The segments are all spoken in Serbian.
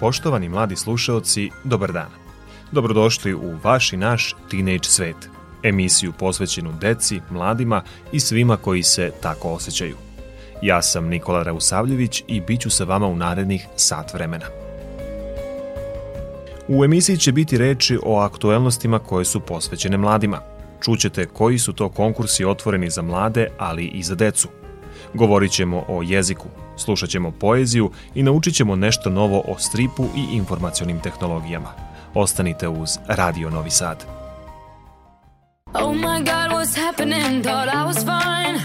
Poštovani mladi slušaoci, dobar dan. Dobrodošli u vaš i naš Teenage svet, emisiju posvećenu deci, mladima i svima koji se tako osjećaju. Ja sam Nikola Rausavljević i bit ću sa vama u narednih sat vremena. U emisiji će biti reči o aktuelnostima koje su posvećene mladima. Čućete koji su to konkursi otvoreni za mlade, ali i za decu. Govorit ćemo o jeziku, Slušat ćemo poeziju i naučit ćemo nešto novo o stripu i informacionim tehnologijama. Ostanite uz Radio Novi Sad. Oh my god, what's happening? Thought I was fine.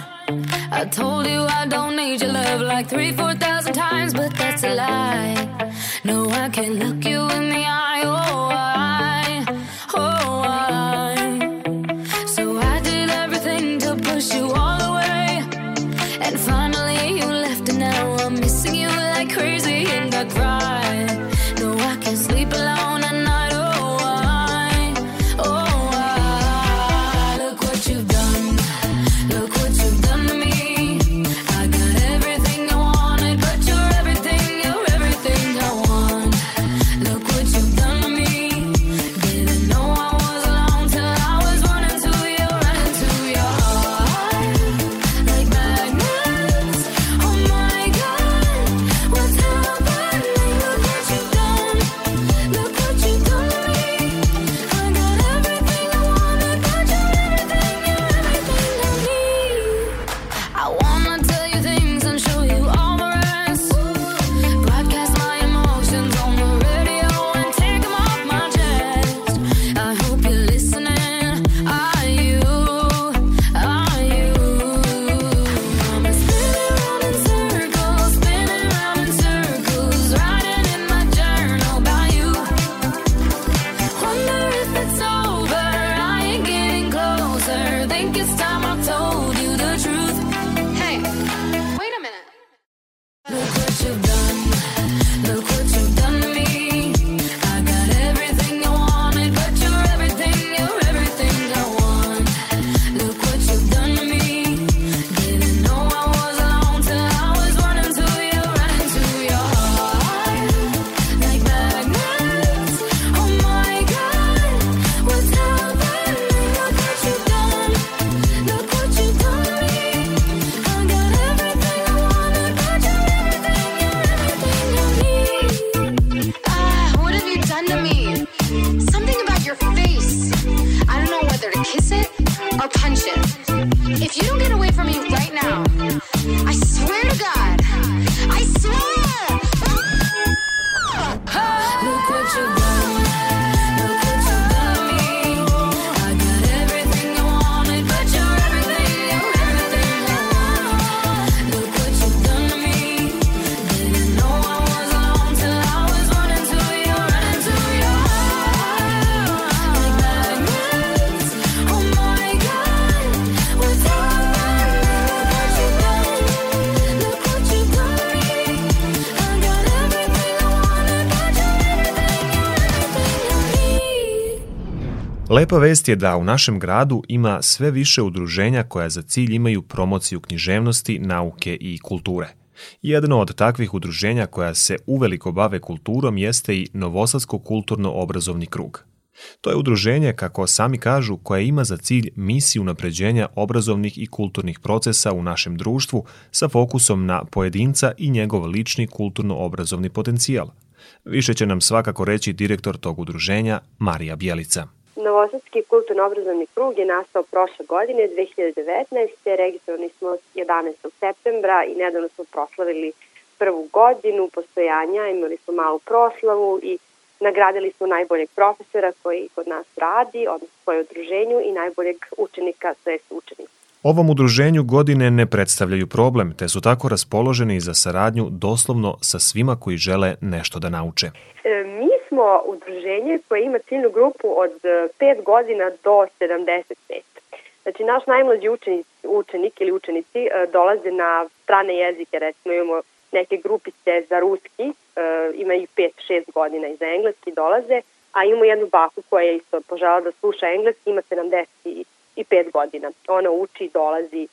I told you I don't need your love like three, four thousand times, but that's a lie. No, I can't look you in the eye. Oh, Lepa vest je da u našem gradu ima sve više udruženja koja za cilj imaju promociju književnosti, nauke i kulture. Jedno od takvih udruženja koja se uveliko bave kulturom jeste i Novosadsko kulturno-obrazovni krug. To je udruženje, kako sami kažu, koje ima za cilj misiju napređenja obrazovnih i kulturnih procesa u našem društvu sa fokusom na pojedinca i njegov lični kulturno-obrazovni potencijal. Više će nam svakako reći direktor tog udruženja, Marija Bjelica. Novosadski kulturno-obrazovni krug je nastao prošle godine, 2019. Registrovani smo 11. septembra i nedavno smo proslavili prvu godinu postojanja, imali smo malu proslavu i nagradili smo najboljeg profesora koji kod nas radi, odnosno svoje udruženju i najboljeg učenika, to je učenika. Ovom udruženju godine ne predstavljaju problem, te su tako raspoloženi za saradnju doslovno sa svima koji žele nešto da nauče. E, mi smo udruženje koje ima ciljnu grupu od 5 godina do 75. Znači, naš najmlađi učenik, učenik ili učenici e, dolaze na strane jezike, recimo imamo neke grupice za ruski, e, ima ih 5-6 godina i za engleski dolaze, a imamo jednu baku koja je isto požela da sluša engleski, ima 75 godina. Ona uči, dolazi,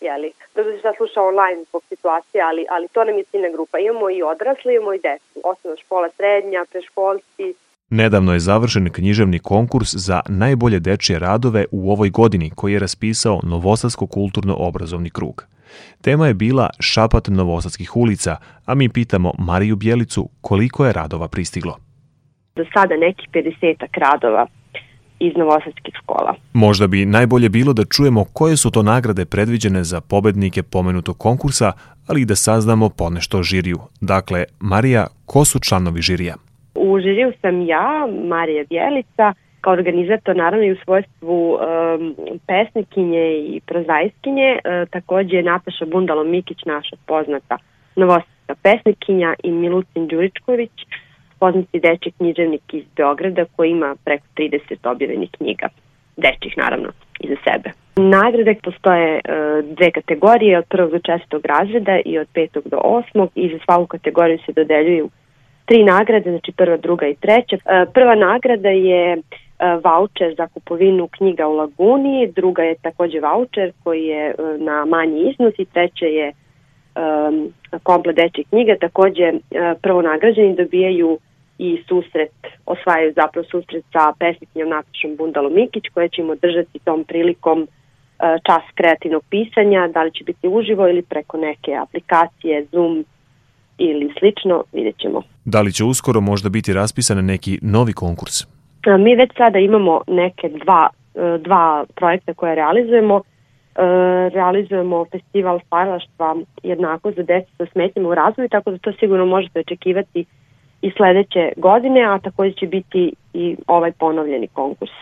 jeli, da se sad sluša online zbog situacije, ali, ali to nam je ciljna grupa. Imamo i odrasli, imamo i decu, osnovna škola, srednja, preškolski, Nedavno je završen književni konkurs za najbolje dečije radove u ovoj godini koji je raspisao Novosadsko kulturno-obrazovni krug. Tema je bila šapat novosadskih ulica, a mi pitamo Mariju Bjelicu koliko je radova pristiglo. Do sada neki 50 radova iz novosadskih škola. Možda bi najbolje bilo da čujemo koje su to nagrade predviđene za pobednike pomenutog konkursa, ali i da saznamo ponešto žiriju. Dakle, Marija, ko su članovi žirija? U žiriju sam ja, Marija Bjelica, kao organizator naravno i u svojstvu um, pesnikinje i prozajskinje, uh, takođe Nataša Bundalo Mikić, naša poznata novosadska pesnikinja i Milucin Đuričković, poznati deči književnik iz Beograda koji ima preko 30 objavljenih knjiga, dečih naravno, iza sebe. Nagrade postoje uh, dve kategorije, od prvog do čestog razreda i od petog do osmog i za svaku kategoriju se dodeljuju tri nagrade, znači prva, druga i treća. Uh, prva nagrada je uh, voucher za kupovinu knjiga u Laguni, druga je takođe voucher koji je na manji iznos i treća je komplet dečje knjiga. Takođe prvo nagrađeni dobijaju i susret, osvajaju zapravo susret sa pesnikinjom Natašom Bundalo Mikić koja će im održati tom prilikom uh, čas kreativnog pisanja, da li će biti uživo ili preko neke aplikacije, Zoom ili slično, vidjet ćemo. Da li će uskoro možda biti raspisan neki novi konkurs? Mi već sada imamo neke dva, uh, dva projekta koje realizujemo. Realizujemo festival stvaralaštva jednako za decu sa smetnjama u razvoju, tako da to sigurno možete očekivati i sledeće godine, a takođe će biti i ovaj ponovljeni konkurs.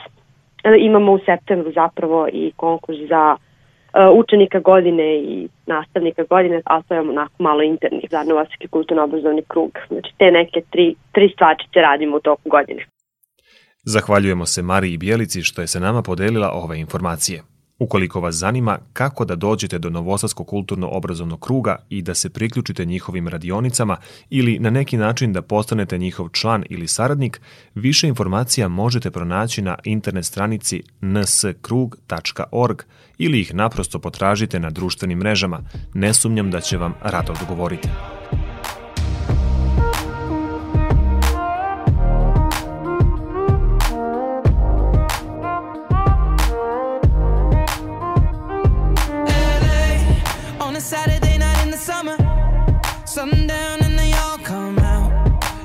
E, imamo u septembru zapravo i konkurs za uh, učenika godine i nastavnika godine, a to je onako malo interni za Novosadski kulturno-obrazovni krug. Znači te neke tri, tri stvačice radimo u toku godine. Zahvaljujemo se Mariji Bijelici što je se nama podelila ove informacije. Ukoliko vas zanima kako da dođete do Novosadskog kulturno-obrazovnog kruga i da se priključite njihovim radionicama ili na neki način da postanete njihov član ili saradnik, više informacija možete pronaći na internet stranici nskrug.org ili ih naprosto potražite na društvenim mrežama. Ne sumnjam da će vam rado odgovoriti.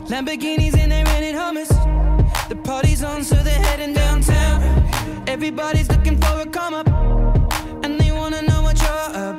Lamborghinis and they rented hummus. The party's on, so they're heading downtown. Everybody's looking for a come up, and they wanna know what you're about.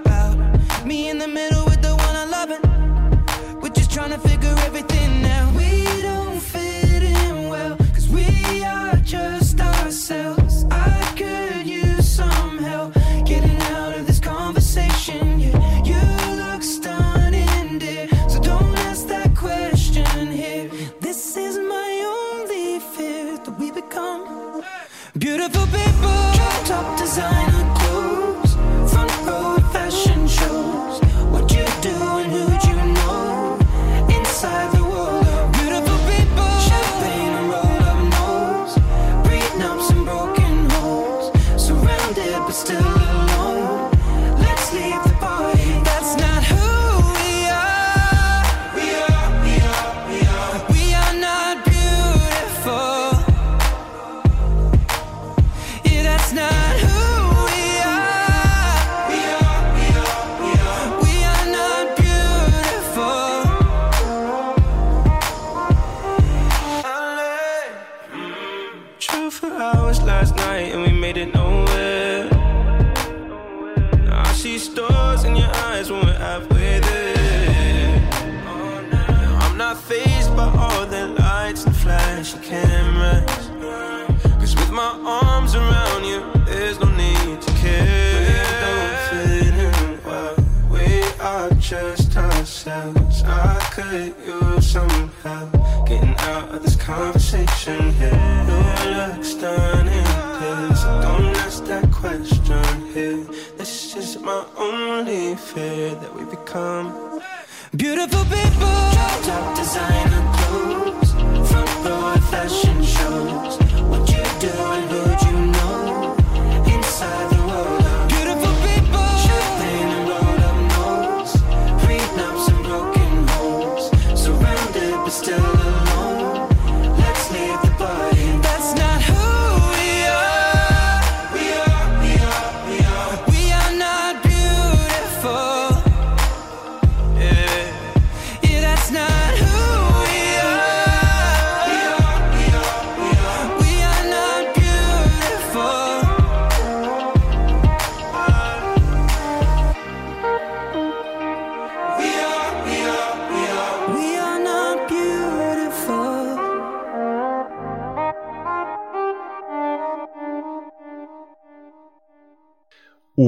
Question here. This is my only fear that we become beautiful people. Top designer clothes, front row fashion shows. What you do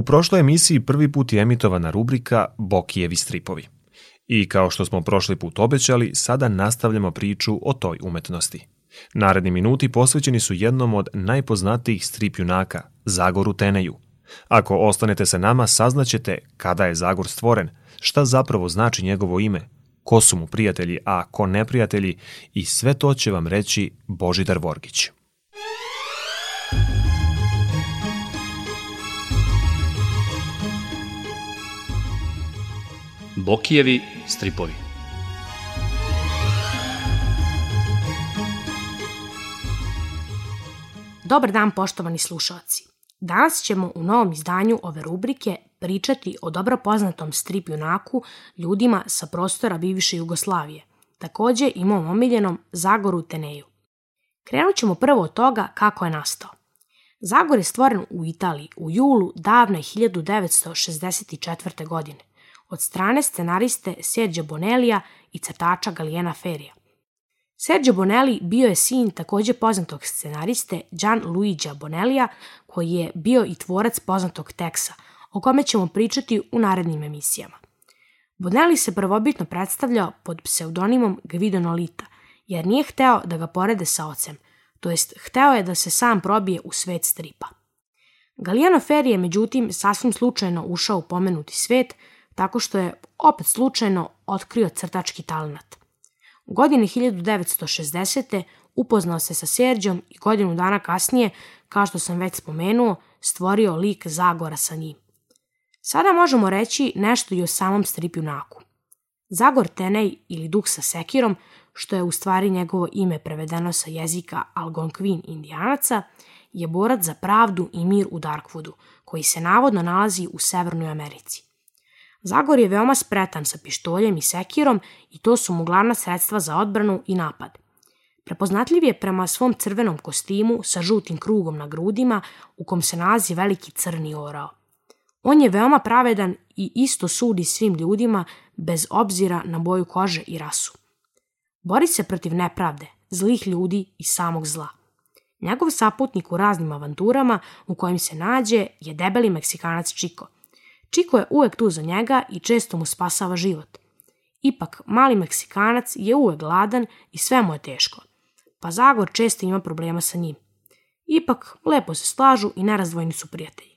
U prošloj emisiji prvi put je emitovana rubrika Bokijevi stripovi. I kao što smo prošli put obećali, sada nastavljamo priču o toj umetnosti. Naredni minuti posvećeni su jednom od najpoznatijih strip junaka, Zagoru Teneju. Ako ostanete sa nama, saznaćete kada je Zagor stvoren, šta zapravo znači njegovo ime, ko su mu prijatelji, a ko neprijatelji i sve to će vam reći Božidar Vorgić. Bokijevi stripovi. Dobar dan poštovani slušalci. Danas ćemo u novom izdanju ove rubrike pričati o dobro poznatom strip junaku ljudima sa prostora bivše Jugoslavije, takođe i mom omiljenom Zagoru Teneju. Krenut ćemo prvo od toga kako je nastao. Zagor je stvoren u Italiji u julu davne 1964. godine od strane scenariste Sergio Bonellija i crtača Galijena Ferija. Sergio Bonelli bio je sin takođe poznatog scenariste Gian Luigija Bonellija, koji je bio i tvorac poznatog teksa, o kome ćemo pričati u narednim emisijama. Bonelli se prvobitno predstavljao pod pseudonimom Guido Nolita, jer nije hteo da ga porede sa ocem, to jest hteo je da se sam probije u svet stripa. Galijano Ferri je međutim sasvim slučajno ušao u pomenuti svet, tako što je opet slučajno otkrio crtački talent. U godini 1960. upoznao se sa Serđom i godinu dana kasnije, kao što sam već spomenuo, stvorio lik Zagora sa njim. Sada možemo reći nešto i o samom strip junaku. Zagor Tenej ili Duh sa sekirom, što je u stvari njegovo ime prevedeno sa jezika Algonquin indijanaca, je borac za pravdu i mir u Darkwoodu, koji se navodno nalazi u Severnoj Americi. Zagor je veoma spretan sa pištoljem i sekirom i to su mu glavna sredstva za odbranu i napad. Prepoznatljiv je prema svom crvenom kostimu sa žutim krugom na grudima u kom se nalazi veliki crni orao. On je veoma pravedan i isto sudi svim ljudima bez obzira na boju kože i rasu. Bori se protiv nepravde, zlih ljudi i samog zla. Njegov saputnik u raznim avanturama u kojim se nađe je debeli Meksikanac Čiko – Čiko je uvek tu za njega i često mu spasava život. Ipak, mali Meksikanac je uvek gladan i sve mu je teško, pa Zagor često ima problema sa njim. Ipak, lepo se slažu i nerazdvojni su prijatelji.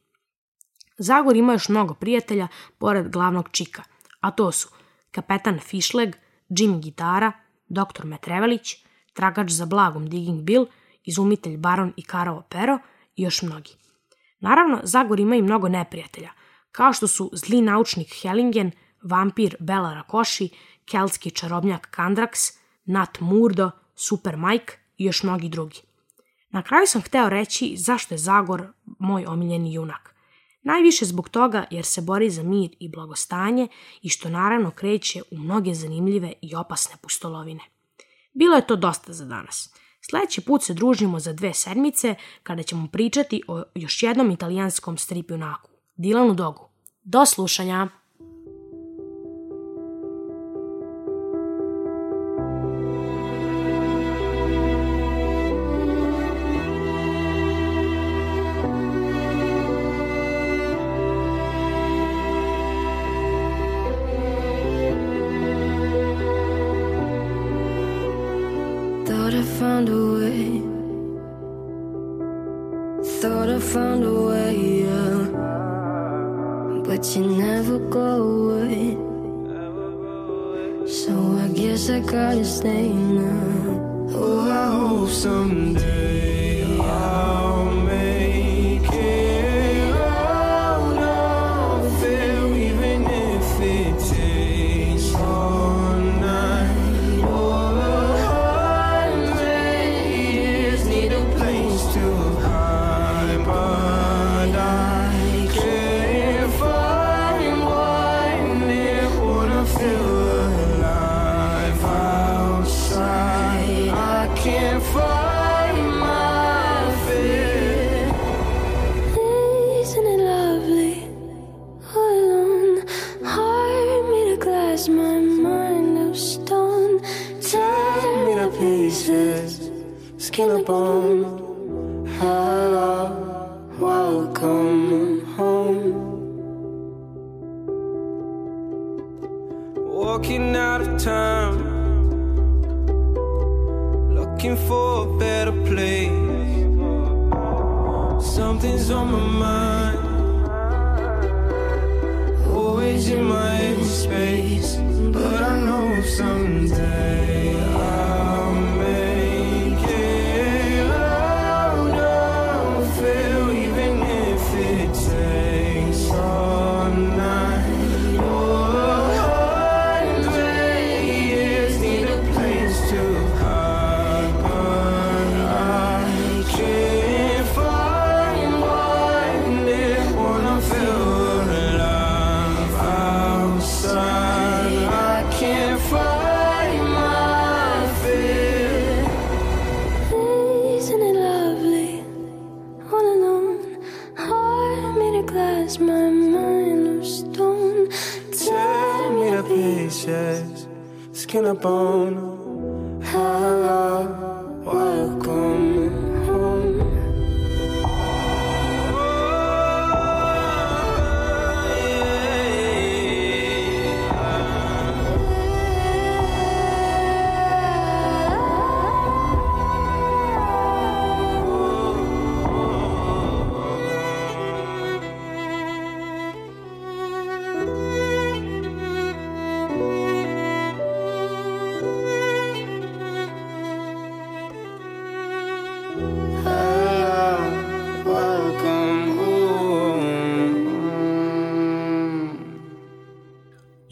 Zagor ima još mnogo prijatelja pored glavnog Čika, a to su kapetan Fišleg, Jimmy Gitara, dr. Metrevelić, tragač za blagom Digging Bill, izumitelj Baron i Karao Pero i još mnogi. Naravno, Zagor ima i mnogo neprijatelja – kao što su zli naučnik Hellingen, vampir Bela Rakoši, keltski čarobnjak Kandraks, Nat Murdo, Super Mike i još mnogi drugi. Na kraju sam hteo reći zašto je Zagor moj omiljeni junak. Najviše zbog toga jer se bori za mir i blagostanje i što naravno kreće u mnoge zanimljive i opasne pustolovine. Bilo je to dosta za danas. Sledeći put se družimo za dve sedmice kada ćemo pričati o još jednom italijanskom strip junaku. Dilanu Dogu. Do slušanja!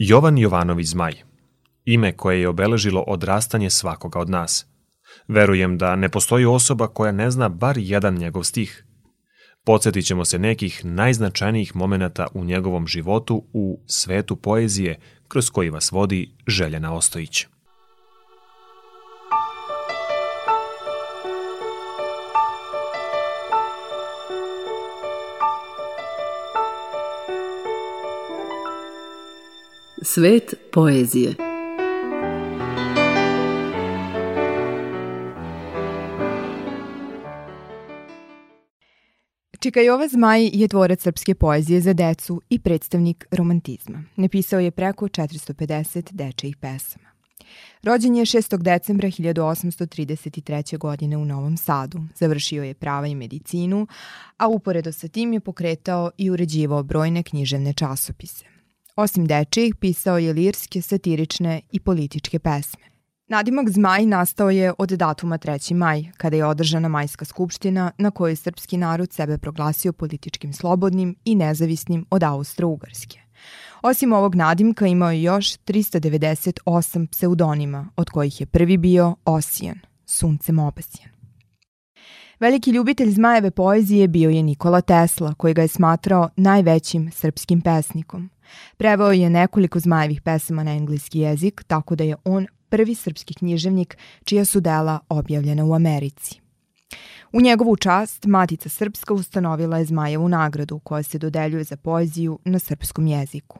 Jovan Jovanović Zmaj. Ime koje je obeležilo odrastanje svakoga od nas. Verujem da ne postoji osoba koja ne zna bar jedan njegov stih. Podsjetit ćemo se nekih najznačajnijih momenata u njegovom životu u svetu poezije kroz koji vas vodi Željana Ostojić. Svet poezije. Čika Jova Zmaj je tvorac srpske poezije za decu i predstavnik romantizma. Napisao je preko 450 dečijih pesama. Rođen je 6. decembra 1833. godine u Novom Sadu. Završio je prava i medicinu, a uporedo sa tim je pokretao i uređivao brojne književne časopise. Osim dečijih, pisao je lirske, satirične i političke pesme. Nadimak Zmaj nastao je od datuma 3. maj, kada je održana majska skupština na kojoj srpski narod sebe proglasio političkim slobodnim i nezavisnim od Austro-Ugarske. Osim ovog nadimka imao je još 398 pseudonima, od kojih je prvi bio Osijan, suncem obasjan. Veliki ljubitelj zmajeve poezije bio je Nikola Tesla, koji ga je smatrao najvećim srpskim pesnikom. Preveo je nekoliko zmajevih pesama na engleski jezik, tako da je on prvi srpski književnik čija su dela objavljena u Americi. U njegovu čast Matica Srpska ustanovila je Zmajevu nagradu koja se dodeljuje za poeziju na srpskom jeziku.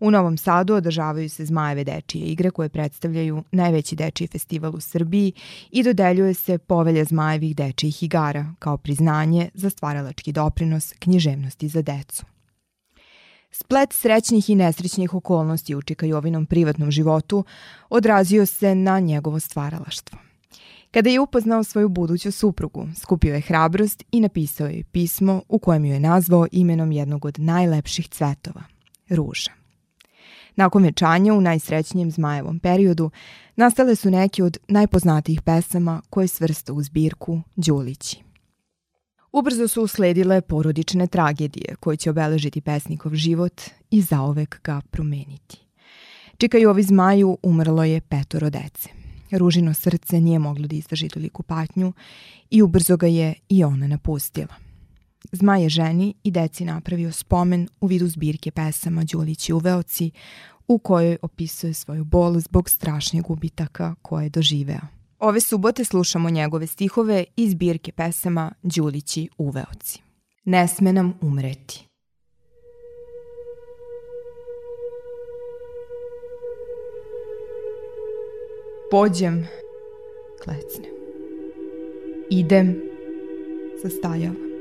U Novom Sadu održavaju se Zmajeve dečije igre koje predstavljaju najveći dečiji festival u Srbiji i dodeljuje se povelja Zmajevih dečijih igara kao priznanje za stvaralački doprinos književnosti za decu. Splet srećnih i nesrećnih okolnosti u Čika Jovinom privatnom životu odrazio se na njegovo stvaralaštvo. Kada je upoznao svoju buduću suprugu, skupio je hrabrost i napisao je pismo u kojem ju je nazvao imenom jednog od najlepših cvetova – ruža. Nakon večanja u najsrećnijem zmajevom periodu nastale su neke od najpoznatijih pesama koje svrsta u zbirku Đulići. Ubrzo su usledile porodične tragedije koje će obeležiti pesnikov život i zaovek ga promeniti. Čika ovi zmaju umrlo je petoro dece. Ružino srce nije moglo da izdrži toliku patnju i ubrzo ga je i ona napustila. Zmaj je ženi i deci napravio spomen u vidu zbirke pesama Đulići uveoci u kojoj opisuje svoju bol zbog strašnih gubitaka koje je doživeo. Ove subote slušamo njegove stihove iz zbirke pesama Đulići uveoci. Ne sme nam umreti. Pođem, klecnem. Idem, zastajavam.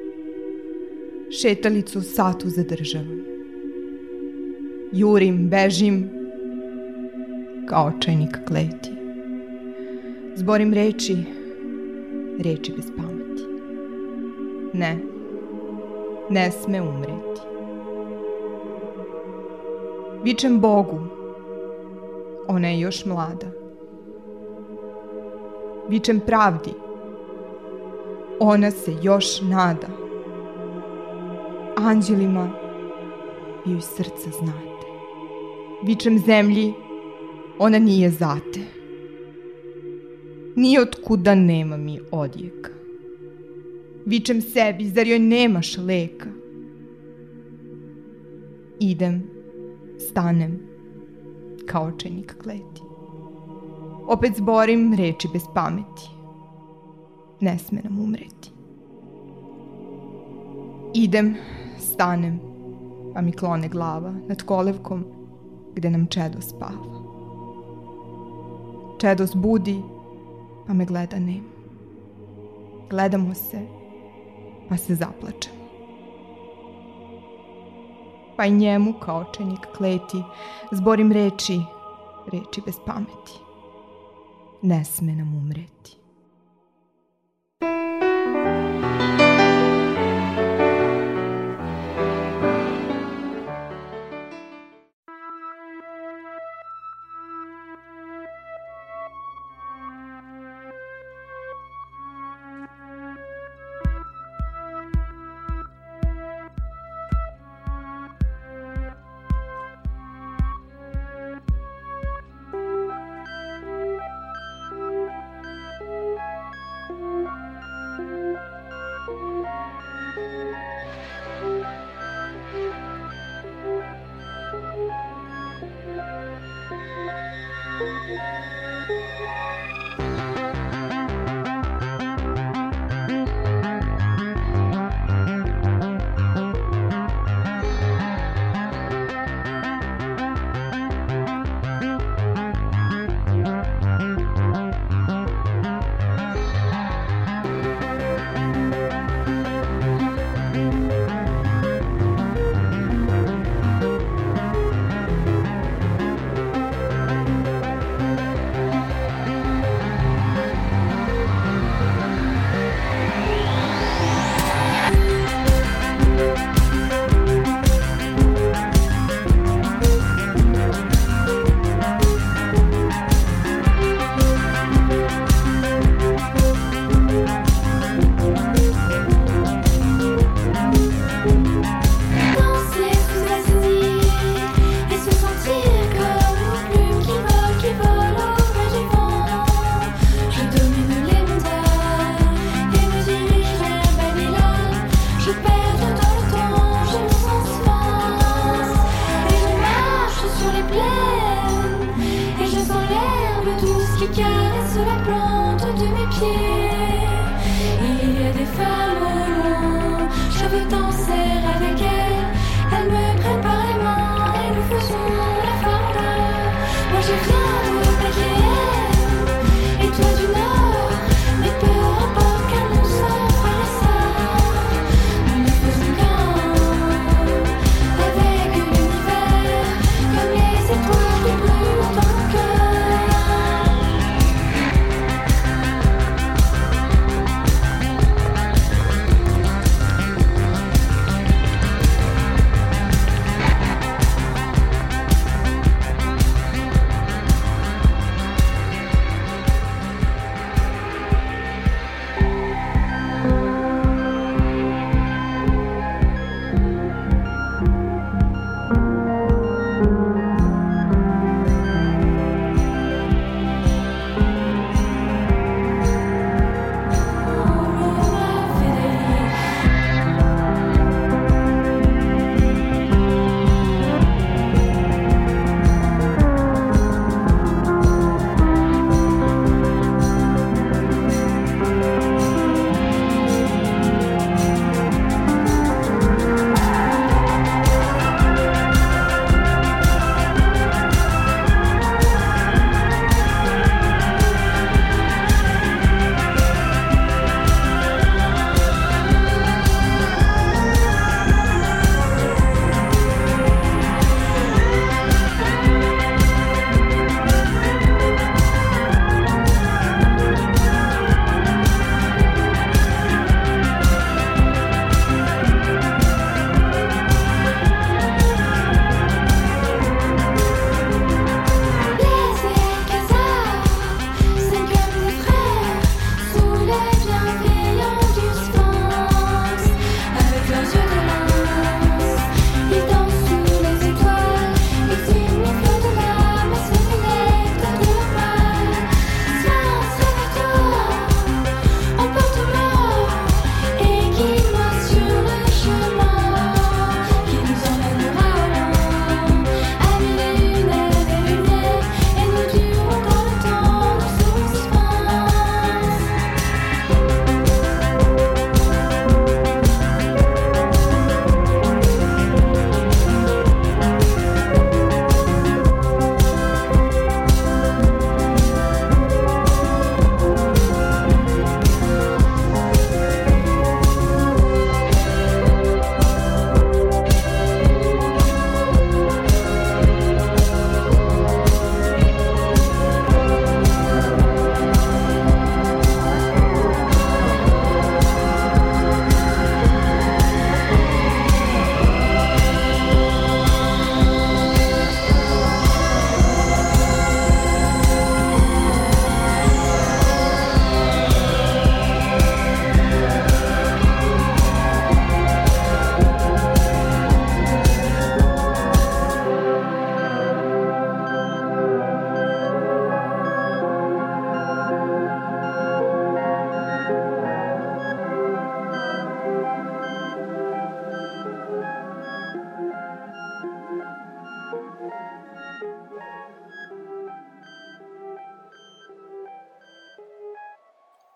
Šetalicu satu zadržavam. Jurim, bežim, kao očajnik kleti. Zborim reči, reči bez pameti. Ne, ne sme umreti. Vičem Bogu, ona je još mlada. Vičem pravdi, ona se još nada. Anđelima vi iz srca znate. Vičem zemlji, ona nije zate. Nijotkuda nema mi odjeka. Vičem sebi, zar joj nemaš leka? Idem, stanem, kao očenik kleti. Opet zborim reči bez pameti. Ne sme nam umreti. Idem, stanem, pa mi klone glava nad kolevkom gde nam Čedo spava. Čedo zbudi, pa me gleda nema. Gledamo se, pa se zaplačemo. Pa i njemu kao očenik kleti, zborim reči, reči bez pameti. Ne sme nam umreti.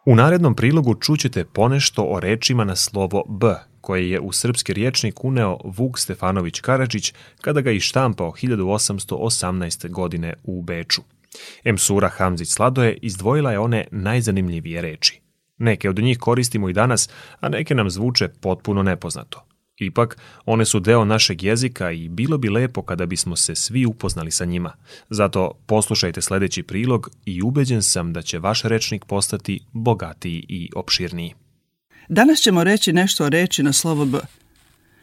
U narednom prilogu čućete ponešto o rečima na slovo B, koje je u srpski riječnik uneo Vuk Stefanović Karadžić kada ga ištampao 1818. godine u Beču. Emsura Hamzić Sladoje izdvojila je one najzanimljivije reči. Neke od njih koristimo i danas, a neke nam zvuče potpuno nepoznato. Ipak, one su deo našeg jezika i bilo bi lepo kada bismo se svi upoznali sa njima. Zato poslušajte sledeći prilog i ubeđen sam da će vaš rečnik postati bogatiji i opširniji. Danas ćemo reći nešto o reči na slovo B.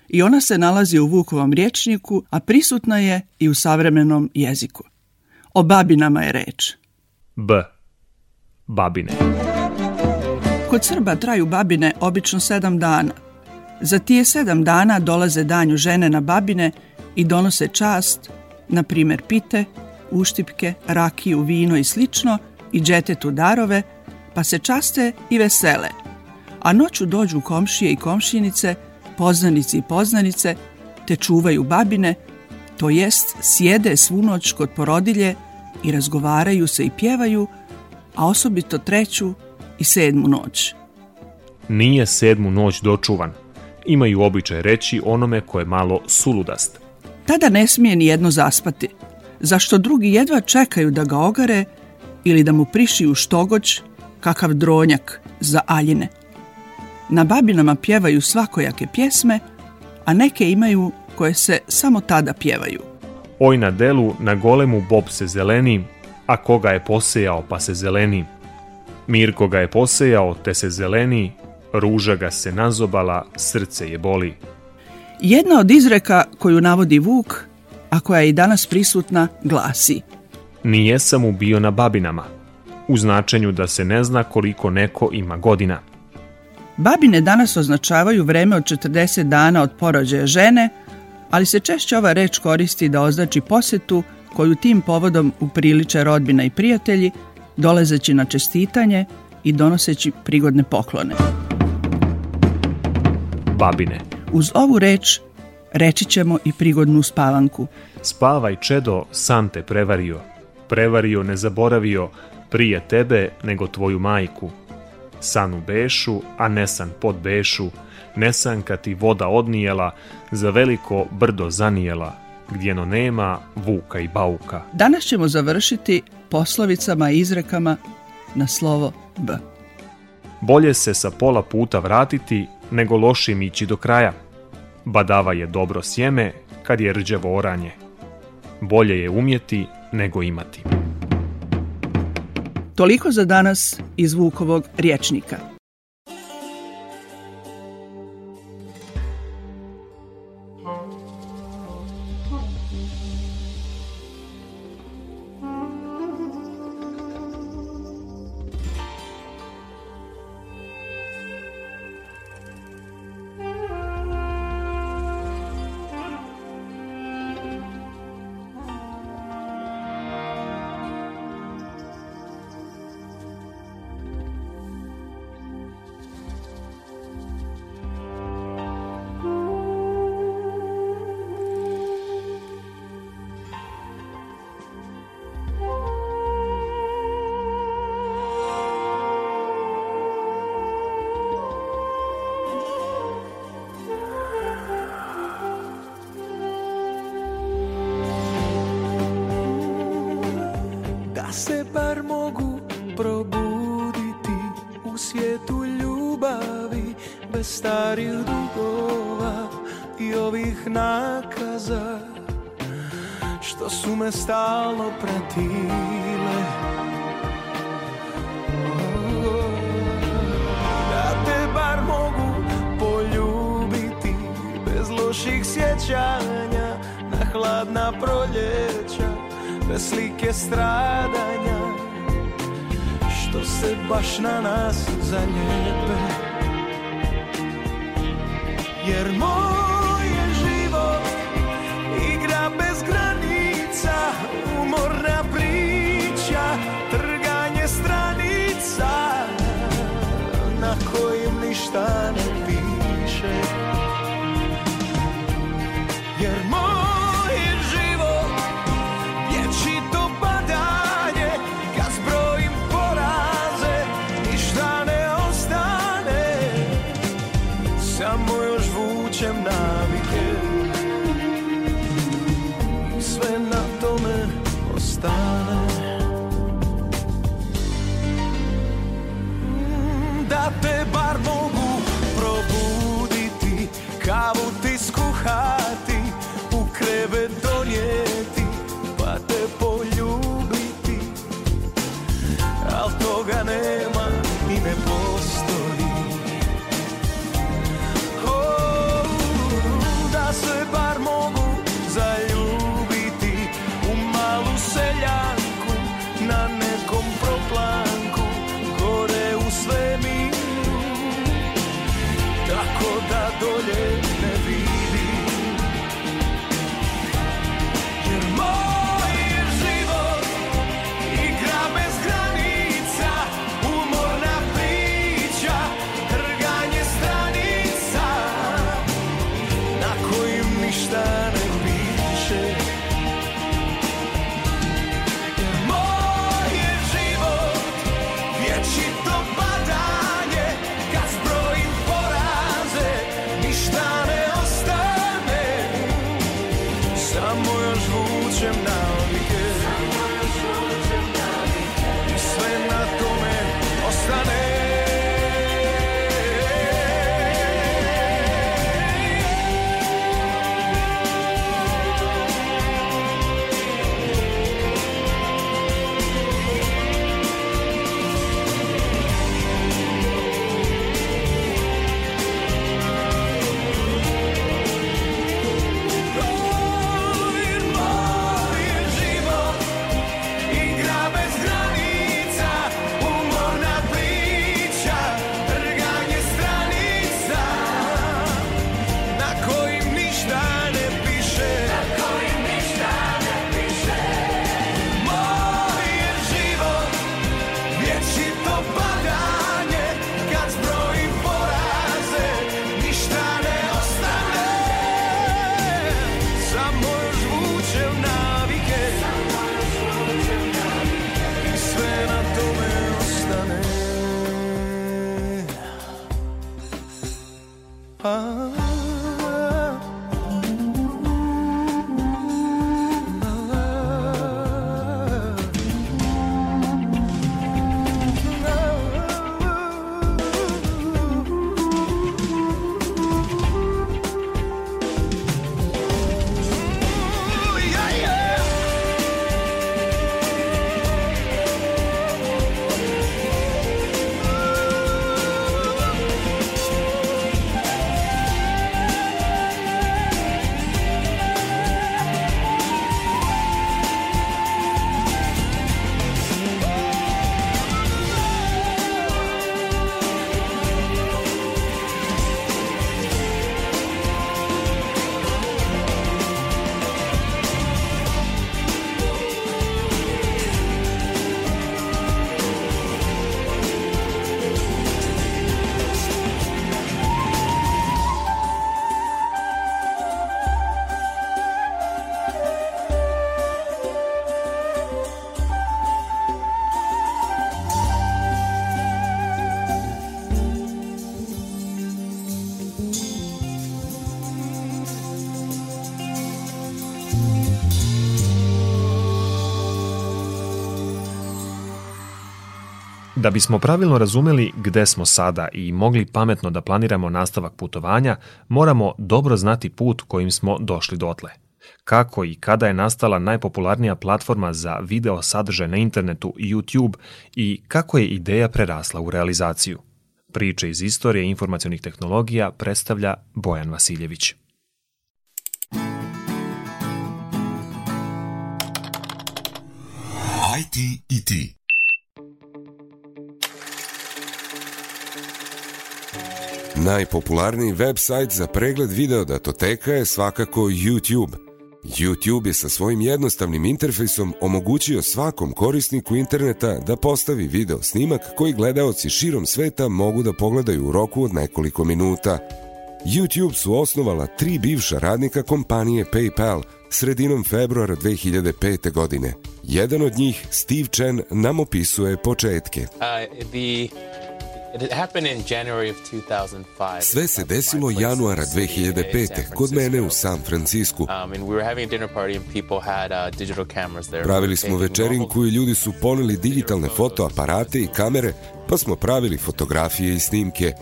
I ona se nalazi u Vukovom riječniku, a prisutna je i u savremenom jeziku. O babinama je reč. B. Babine. Kod Srba traju babine obično sedam dana. Za tije sedam dana dolaze danju žene na babine i donose čast, na primer pite, uštipke, rakiju, vino i slično i džetetu darove, pa se časte i vesele. A noću dođu komšije i komšinice, poznanici i poznanice, te čuvaju babine, to jest sjede svu noć kod porodilje i razgovaraju se i pjevaju, a osobito treću i sedmu noć. Nije sedmu noć dočuvan. Imaju običaj reći onome ko je malo suludast. Tada ne smije ni jedno zaspati, zašto drugi jedva čekaju da ga ogare ili da mu prišiju štogoć, kakav dronjak za aljine. Na babinama pjevaju svakojake pjesme, a neke imaju koje se samo tada pjevaju. Oj na delu, na golemu bob se zeleni, a koga je posejao pa se zeleni. Mirko ga je posejao te se zeleni, ruža ga se nazobala, srce je boli. Jedna od izreka koju navodi Vuk, a koja je i danas prisutna, glasi Nije sam ubio na babinama, u značenju da se ne zna koliko neko ima godina. Babine danas označavaju vreme od 40 dana od porođaja žene, ali se češće ova reč koristi da označi posetu koju tim povodom upriliče rodbina i prijatelji, dolazeći na čestitanje i donoseći prigodne poklone. Babine. Uz ovu reč reći ćemo i prigodnu spavanku. Spavaj čedo, san te prevario. Prevario ne zaboravio, prije tebe nego tvoju majku. San u bešu, a ne san pod bešu, nesanka ti voda odnijela, za veliko brdo zanijela, gdjeno nema vuka i bauka. Danas ćemo završiti poslovicama i izrekama na slovo B. Bolje se sa pola puta vratiti nego lošim ići do kraja. Badava je dobro sjeme kad je rđavo oranje. Bolje je umjeti nego imati. Toliko za danas iz Vukovog riječnika. Da se bar mogu probuditi u svijetu ljubavi bez starih dugova i ovih nakaza što su me stalno pratile. Da te bar mogu poljubiti bez loših sjećanja na hladna proljeća bez slike stradanja što se baš na nas zaljepe jer moj tako Da bismo pravilno razumeli gde smo sada i mogli pametno da planiramo nastavak putovanja, moramo dobro znati put kojim smo došli dotle. Kako i kada je nastala najpopularnija platforma za video sadržaj na internetu YouTube i kako je ideja prerasla u realizaciju. Priče iz istorije informacionih tehnologija predstavlja Bojan Vasiljević. IT i ti. Najpopularniji web sajt za pregled video datoteka je svakako YouTube. YouTube je sa svojim jednostavnim interfejsom omogućio svakom korisniku interneta da postavi video snimak koji gledaoci širom sveta mogu da pogledaju u roku od nekoliko minuta. YouTube su osnovala tri bivša radnika kompanije PayPal sredinom februara 2005. godine. Jedan od njih, Steve Chen, nam opisuje početke. Uh, the Sve se desilo januara 2005. kod mene u San Francisku. Um, and we were having a dinner party and people had uh, digital cameras there. Pravili smo večerinku i ljudi su poneli digitalne fotoaparate i kamere pa smo pravili fotografije i snimke.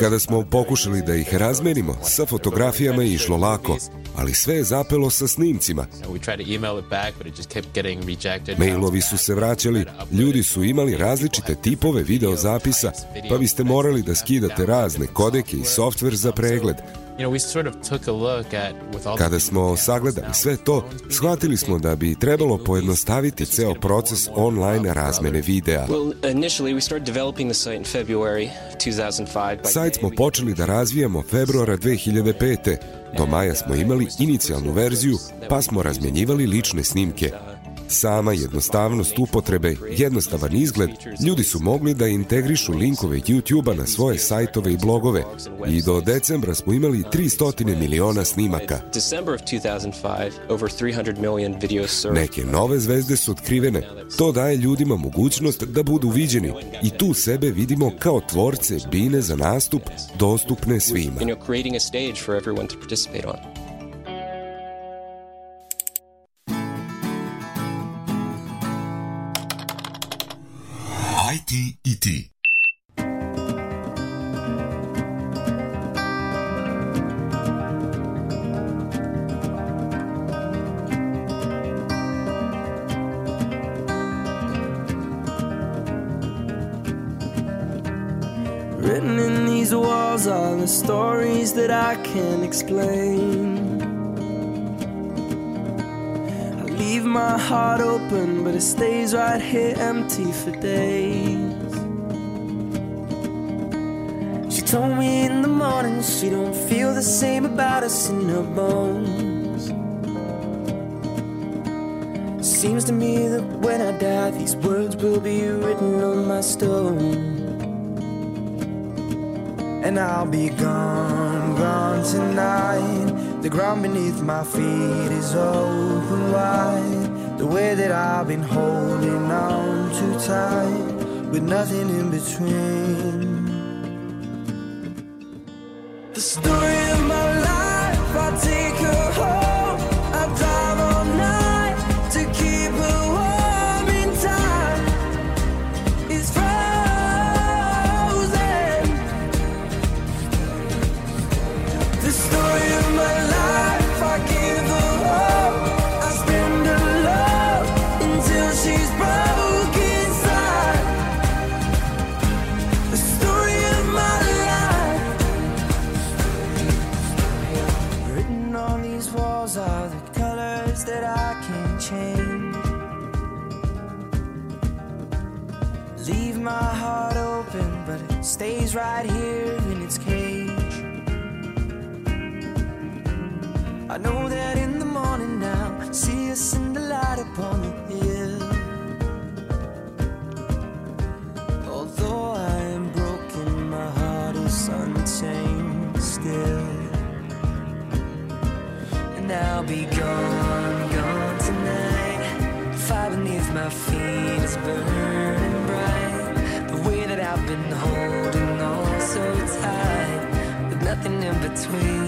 Kada smo pokušali da ih razmenimo, sa fotografijama je išlo lako, ali sve je zapelo sa snimcima. Mailovi su se vraćali, ljudi su imali različite tipove videozapisa, pa biste morali da skidate razne kodeke i softver za pregled. You know, we sort of took a look at with all Kada smo sagledali sve to, shvatili smo da bi trebalo pojednostaviti ceo proces online razmene videa. Well, initially we started developing the site in February of 2005. By Sajt smo počeli da razvijamo februara 2005. Do maja smo imali inicijalnu verziju, pa smo razmenjivali lične snimke. Sama jednostavnost upotrebe, jednostavan izgled, ljudi su mogli da integrišu linkove YouTube-a na svoje sajtove i blogove i do decembra smo imali 300 miliona snimaka. December of 2005, over 300 million videos served. Neke nove zvezde su otkrivene. To daje ljudima mogućnost da budu viđeni i tu sebe vidimo kao tvorce bine za nastup dostupne svima. Ti. Written in these walls are the stories that I can't explain. I leave my heart open, but it stays right here empty for days. She don't feel the same about us in her bones. Seems to me that when I die, these words will be written on my stone. And I'll be gone, gone tonight. The ground beneath my feet is open wide. The way that I've been holding on too tight, with nothing in between. Walls are the colors that I can't change. Leave my heart open, but it stays right here in its cage. I know that in the morning now, see us in the light upon the hill. And I'll be gone, gone tonight. Fire beneath my feet is burning bright. The way that I've been holding on so tight, with nothing in between.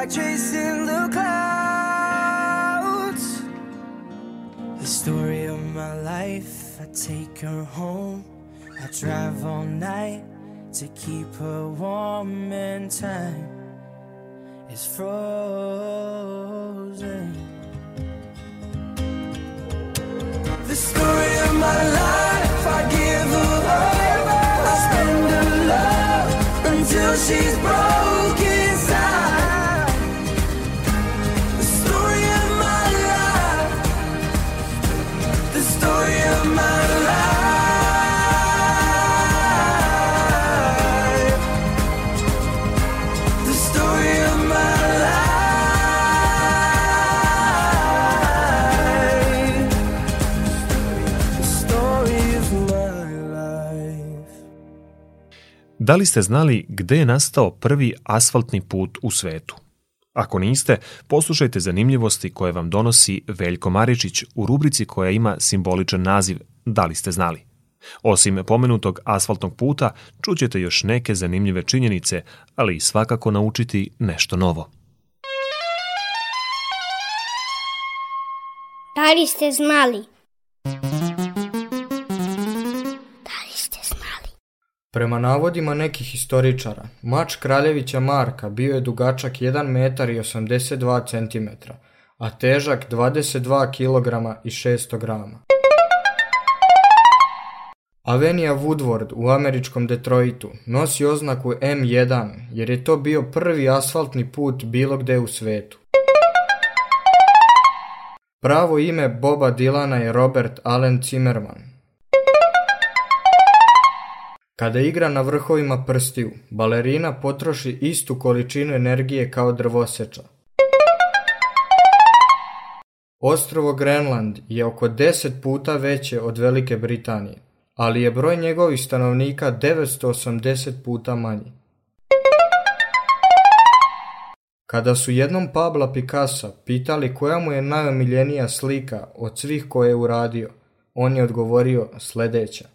Like chasing the clouds. The story of my life, I take her home. I drive all night to keep her warm and time is frozen. The story of my life, I give her hope. I spend her love until she's broke Da li ste znali gde je nastao prvi asfaltni put u svetu? Ako niste, poslušajte zanimljivosti koje vam donosi Veljko Maričić u rubrici koja ima simboličan naziv Da li ste znali? Osim pomenutog asfaltnog puta, čućete još neke zanimljive činjenice, ali i svakako naučiti nešto novo. Da li ste znali? Prema navodima nekih historičara, mač kraljevića Marka bio je dugačak 1 metar i 82 cm, a težak 22 kg i 600 grama. Avenija Woodward u američkom Detroitu nosi oznaku M1 jer je to bio prvi asfaltni put bilo gde u svetu. Pravo ime Boba Dilana je Robert Allen Zimmerman. Kada igra na vrhovima prstiju, balerina potroši istu količinu energije kao drvoseča. Ostrovo Grenland je oko 10 puta veće od Velike Britanije, ali je broj njegovih stanovnika 980 puta manji. Kada su jednom Pabla Picassa pitali koja mu je najomiljenija slika od svih koje je uradio, on je odgovorio sledeća.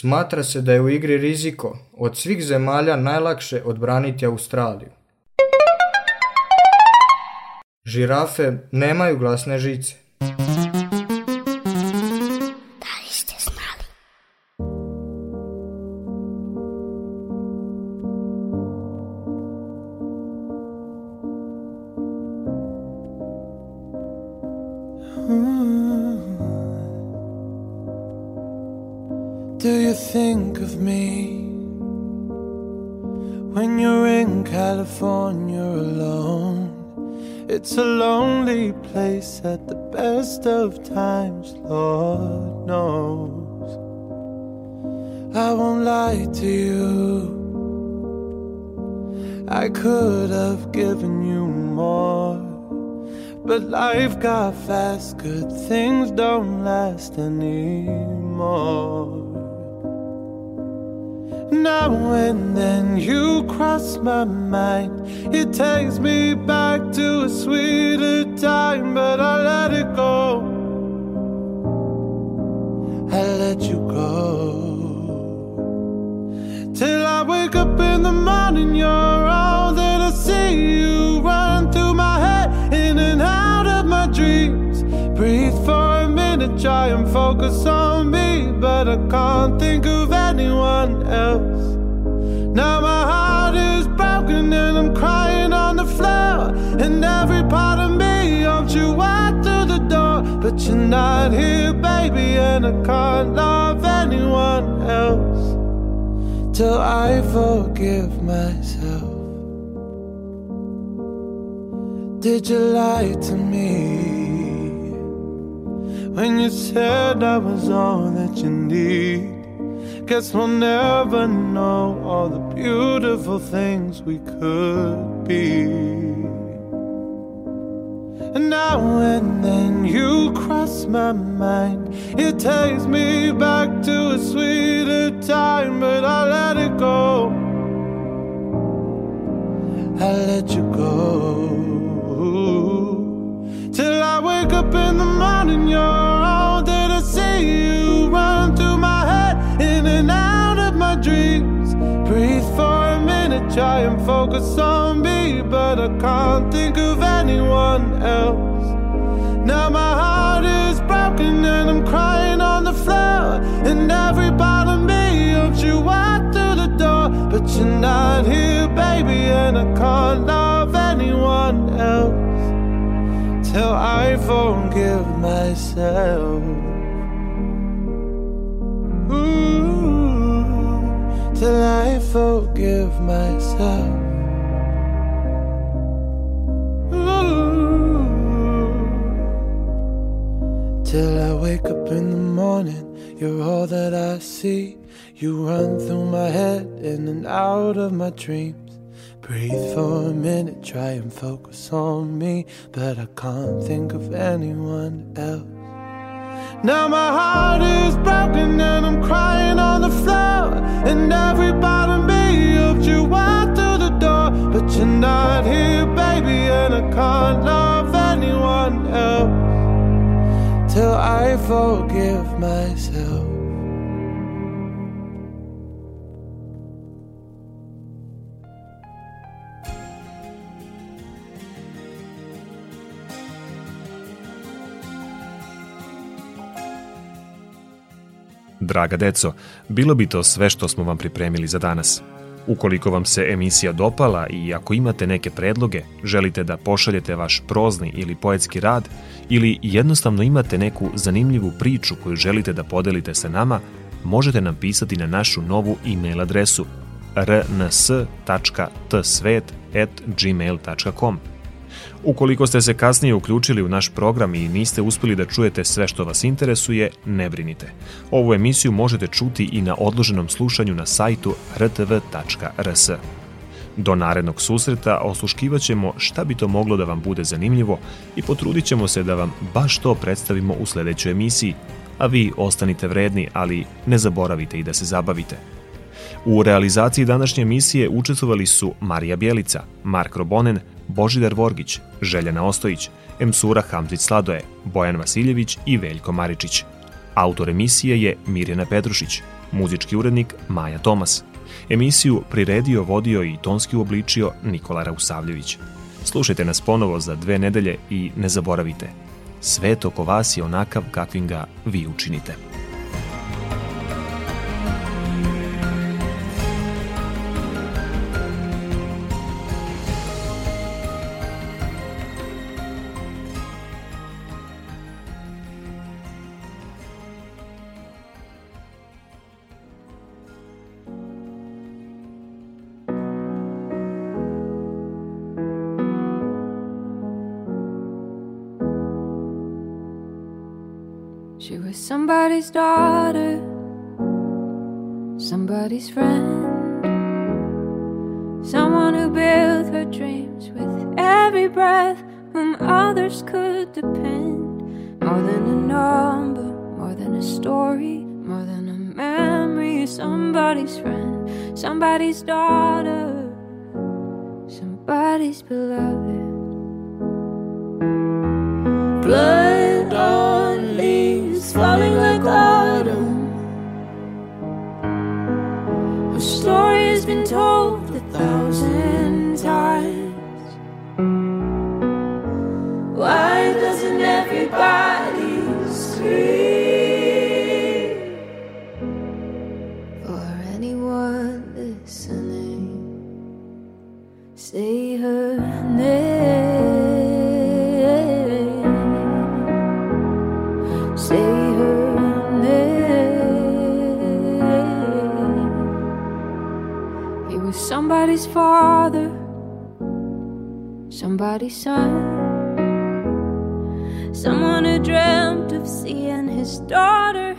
Smatra se da je u igri riziko od svih zemalja najlakše odbraniti Australiju. Žirafe nemaju glasne žice. Good things don't last anymore. Now and then you cross my mind. It takes me back to a sweeter focus on me, but I can't think of anyone else. Now my heart is broken and I'm crying on the floor. And every part of me hopes you walk through the door, but you're not here, baby, and I can't love anyone else till I forgive myself. Did you lie to me when you said I was all that you need? Guess we'll never know all the beautiful things we could be. And now and then you cross my mind. It takes me back to a sweeter time, but I let it go. I let you go. Till I wake up in the morning, you're try and focus on me, but I can't think of anyone else. Now my heart is broken and I'm crying on the floor. And every part of me hopes you walk through the door, but you're not here, baby, and I can't love anyone else till I forgive myself. Till I forgive myself. Ooh, till I wake up in the morning, you're all that I see. You run through my head in and out of my dreams. Breathe for a minute, try and focus on me, but I can't think of anyone else. Now my heart is broken and I'm crying. And every part of me hoped you walked through the door. But you're not here, baby, and I can't love anyone else till I forgive myself. Draga deco, bilo bi to sve što smo vam pripremili za danas. Ukoliko vam se emisija dopala i ako imate neke predloge, želite da pošaljete vaš prozni ili poetski rad ili jednostavno imate neku zanimljivu priču koju želite da podelite sa nama, možete nam pisati na našu novu e-mail adresu rns.tsvet.gmail.com Ukoliko ste se kasnije uključili u naš program i niste uspeli da čujete sve što vas interesuje, ne brinite. Ovu emisiju možete čuti i na odloženom slušanju na sajtu rtv.rs. Do narednog susreta osluškivat ćemo šta bi to moglo da vam bude zanimljivo i potrudit ćemo se da vam baš to predstavimo u sledećoj emisiji, a vi ostanite vredni, ali ne zaboravite i da se zabavite. U realizaciji današnje emisije učestvovali su Marija Bjelica, Mark Robonen, Božidar Vorgić, Željana Ostojić, Emsura Hamzić Sladoje, Bojan Vasiljević i Veljko Maričić. Autor emisije je Mirjana Petrušić, muzički urednik Maja Tomas. Emisiju priredio, vodio i tonski uobličio Nikola Rausavljević. Slušajte nas ponovo za dve nedelje i ne zaboravite, svet oko vas je onakav kakvim ga vi učinite. Was somebody's daughter, somebody's friend, someone who built her dreams with every breath, whom others could depend. More than a number, more than a story, more than a memory, somebody's friend, somebody's daughter, somebody's beloved. Blood somebody's son, someone who dreamt of seeing his daughter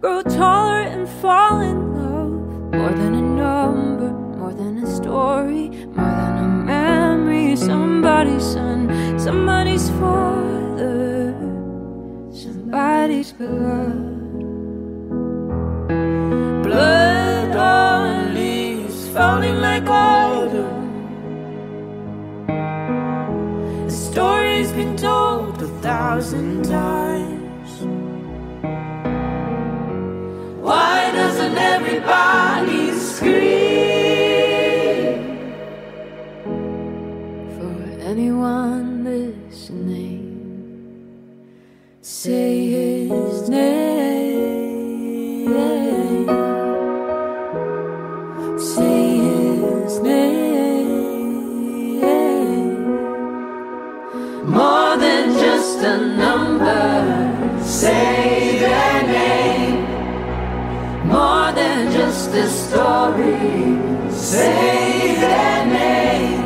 grow taller and fall in love. More than a number, more than a story, more than a memory. Somebody's son, somebody's father, somebody's beloved. Thousand times. Why doesn't everybody Say their name.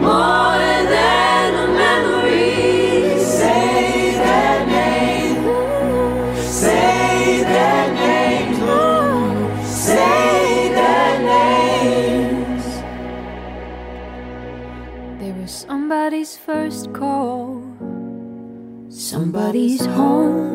More than a memory. Say their name. Say their names. Say their names. They were somebody's first call, somebody's home,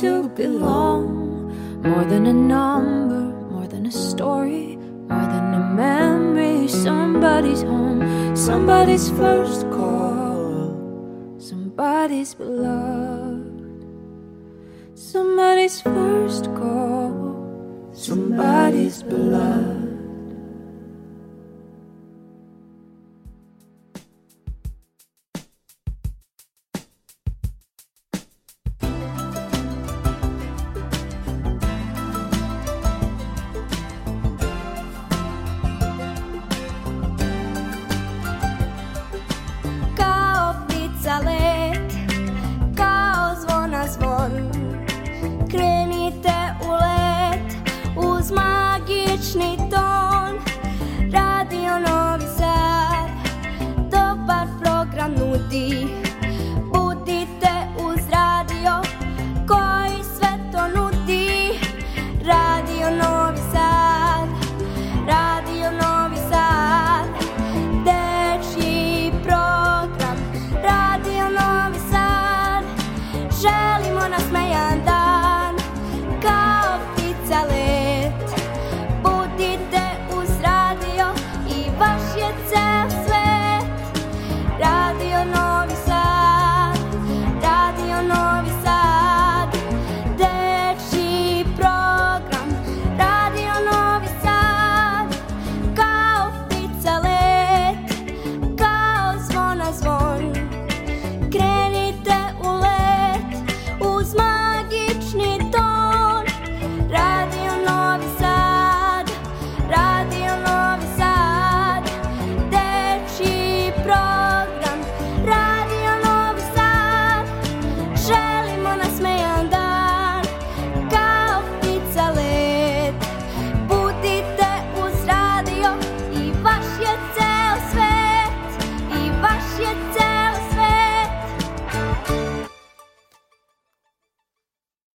to belong. More than a number, more than a story, more than a memory. Somebody's home, somebody's first call, somebody's beloved, somebody's first call, somebody's beloved.